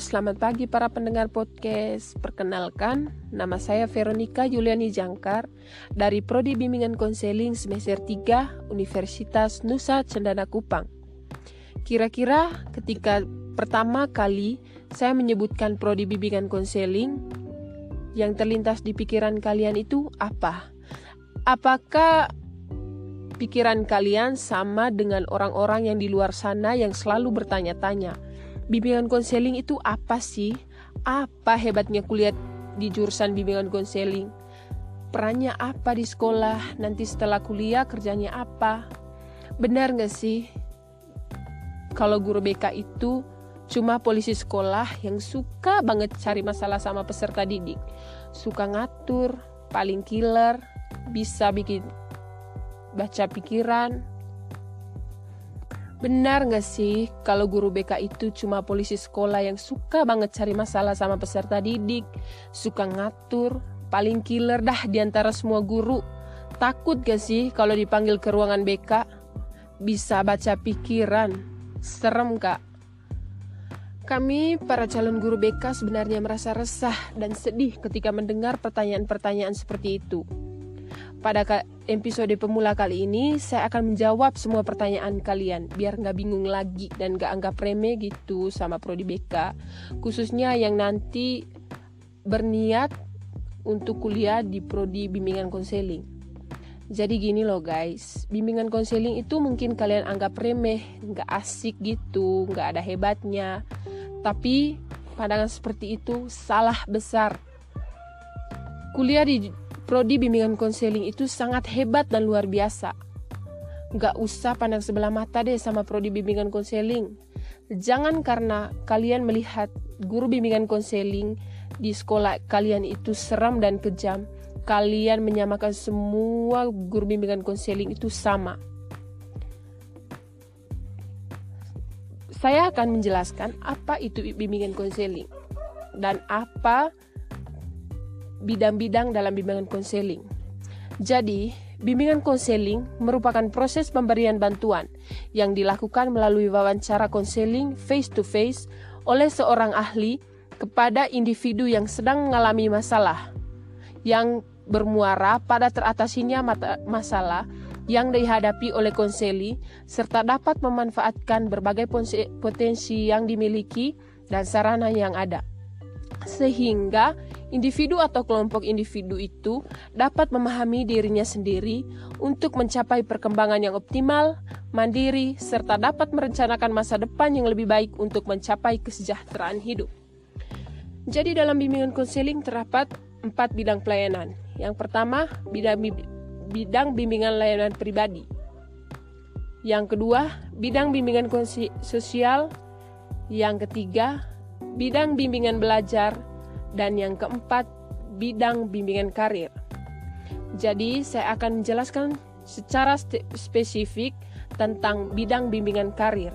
Selamat pagi para pendengar podcast. Perkenalkan, nama saya Veronica Juliani Jangkar dari Prodi Bimbingan Konseling semester 3 Universitas Nusa Cendana Kupang. Kira-kira ketika pertama kali saya menyebutkan Prodi Bimbingan Konseling, yang terlintas di pikiran kalian itu apa? Apakah pikiran kalian sama dengan orang-orang yang di luar sana yang selalu bertanya-tanya? Bimbingan konseling itu apa sih? Apa hebatnya kuliah di jurusan bimbingan konseling? Perannya apa di sekolah? Nanti setelah kuliah kerjanya apa? Benar gak sih? Kalau guru BK itu cuma polisi sekolah yang suka banget cari masalah sama peserta didik. Suka ngatur, paling killer, bisa bikin baca pikiran, Benar gak sih kalau guru BK itu cuma polisi sekolah yang suka banget cari masalah sama peserta didik, suka ngatur, paling killer dah di antara semua guru. Takut gak sih kalau dipanggil ke ruangan BK? Bisa baca pikiran. Serem kak. Kami para calon guru BK sebenarnya merasa resah dan sedih ketika mendengar pertanyaan-pertanyaan seperti itu. Pada episode pemula kali ini, saya akan menjawab semua pertanyaan kalian biar nggak bingung lagi dan nggak anggap remeh gitu sama prodi BK, khususnya yang nanti berniat untuk kuliah di prodi bimbingan konseling. Jadi gini loh guys, bimbingan konseling itu mungkin kalian anggap remeh, nggak asik gitu, nggak ada hebatnya. Tapi pandangan seperti itu salah besar. Kuliah di Prodi bimbingan konseling itu sangat hebat dan luar biasa. Gak usah pandang sebelah mata deh sama prodi bimbingan konseling. Jangan karena kalian melihat guru bimbingan konseling di sekolah kalian itu seram dan kejam, kalian menyamakan semua guru bimbingan konseling itu sama. Saya akan menjelaskan apa itu bimbingan konseling dan apa bidang-bidang dalam bimbingan konseling. Jadi, bimbingan konseling merupakan proses pemberian bantuan yang dilakukan melalui wawancara konseling face-to-face oleh seorang ahli kepada individu yang sedang mengalami masalah yang bermuara pada teratasinya masalah yang dihadapi oleh konseli serta dapat memanfaatkan berbagai potensi yang dimiliki dan sarana yang ada sehingga individu atau kelompok individu itu dapat memahami dirinya sendiri untuk mencapai perkembangan yang optimal, mandiri, serta dapat merencanakan masa depan yang lebih baik untuk mencapai kesejahteraan hidup. Jadi dalam bimbingan konseling terdapat empat bidang pelayanan. Yang pertama, bidang, bidang bimbingan layanan pribadi. Yang kedua, bidang bimbingan sosial. Yang ketiga, bidang bimbingan belajar dan yang keempat, bidang bimbingan karir. Jadi, saya akan menjelaskan secara spesifik tentang bidang bimbingan karir.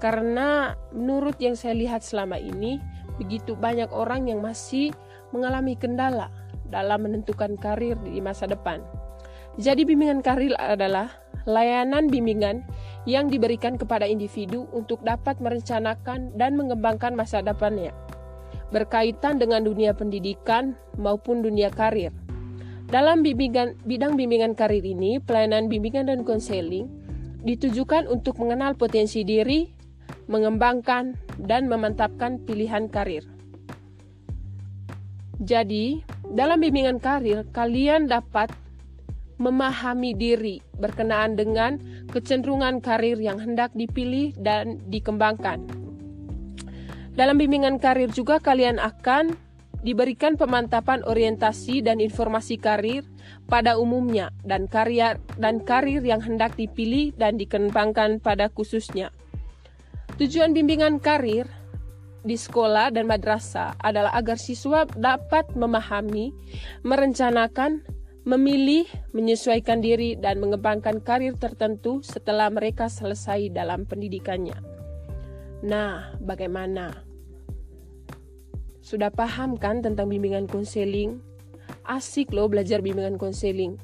Karena menurut yang saya lihat selama ini, begitu banyak orang yang masih mengalami kendala dalam menentukan karir di masa depan. Jadi bimbingan karir adalah layanan bimbingan yang diberikan kepada individu untuk dapat merencanakan dan mengembangkan masa depannya berkaitan dengan dunia pendidikan maupun dunia karir. Dalam bimbingan, bidang bimbingan karir ini, pelayanan bimbingan dan konseling ditujukan untuk mengenal potensi diri, mengembangkan, dan memantapkan pilihan karir. Jadi, dalam bimbingan karir, kalian dapat memahami diri berkenaan dengan kecenderungan karir yang hendak dipilih dan dikembangkan dalam bimbingan karir juga kalian akan diberikan pemantapan orientasi dan informasi karir pada umumnya dan karya dan karir yang hendak dipilih dan dikembangkan pada khususnya. Tujuan bimbingan karir di sekolah dan madrasah adalah agar siswa dapat memahami, merencanakan, memilih, menyesuaikan diri dan mengembangkan karir tertentu setelah mereka selesai dalam pendidikannya. Nah, bagaimana? Sudah paham kan tentang bimbingan konseling? Asik loh belajar bimbingan konseling.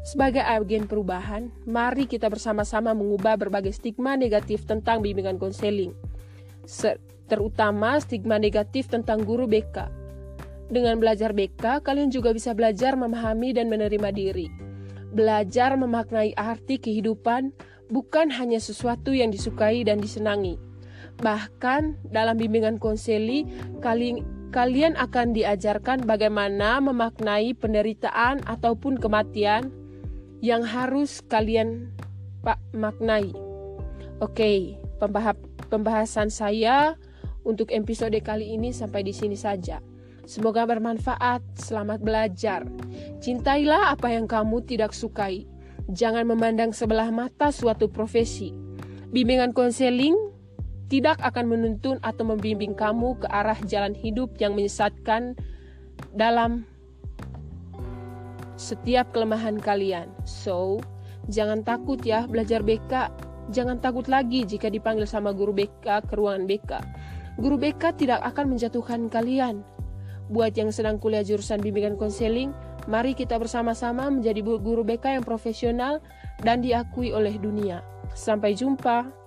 Sebagai agen perubahan, mari kita bersama-sama mengubah berbagai stigma negatif tentang bimbingan konseling. terutama stigma negatif tentang guru BK. Dengan belajar BK, kalian juga bisa belajar memahami dan menerima diri. Belajar memaknai arti kehidupan bukan hanya sesuatu yang disukai dan disenangi. Bahkan dalam bimbingan konseli, kalian kalian akan diajarkan bagaimana memaknai penderitaan ataupun kematian yang harus kalian pak maknai. Oke, pembahasan saya untuk episode kali ini sampai di sini saja. Semoga bermanfaat. Selamat belajar. Cintailah apa yang kamu tidak sukai. Jangan memandang sebelah mata suatu profesi. Bimbingan konseling tidak akan menuntun atau membimbing kamu ke arah jalan hidup yang menyesatkan dalam setiap kelemahan kalian. So, jangan takut ya belajar BK. Jangan takut lagi jika dipanggil sama guru BK ke ruangan BK. Guru BK tidak akan menjatuhkan kalian. Buat yang sedang kuliah jurusan bimbingan konseling, mari kita bersama-sama menjadi guru BK yang profesional dan diakui oleh dunia. Sampai jumpa.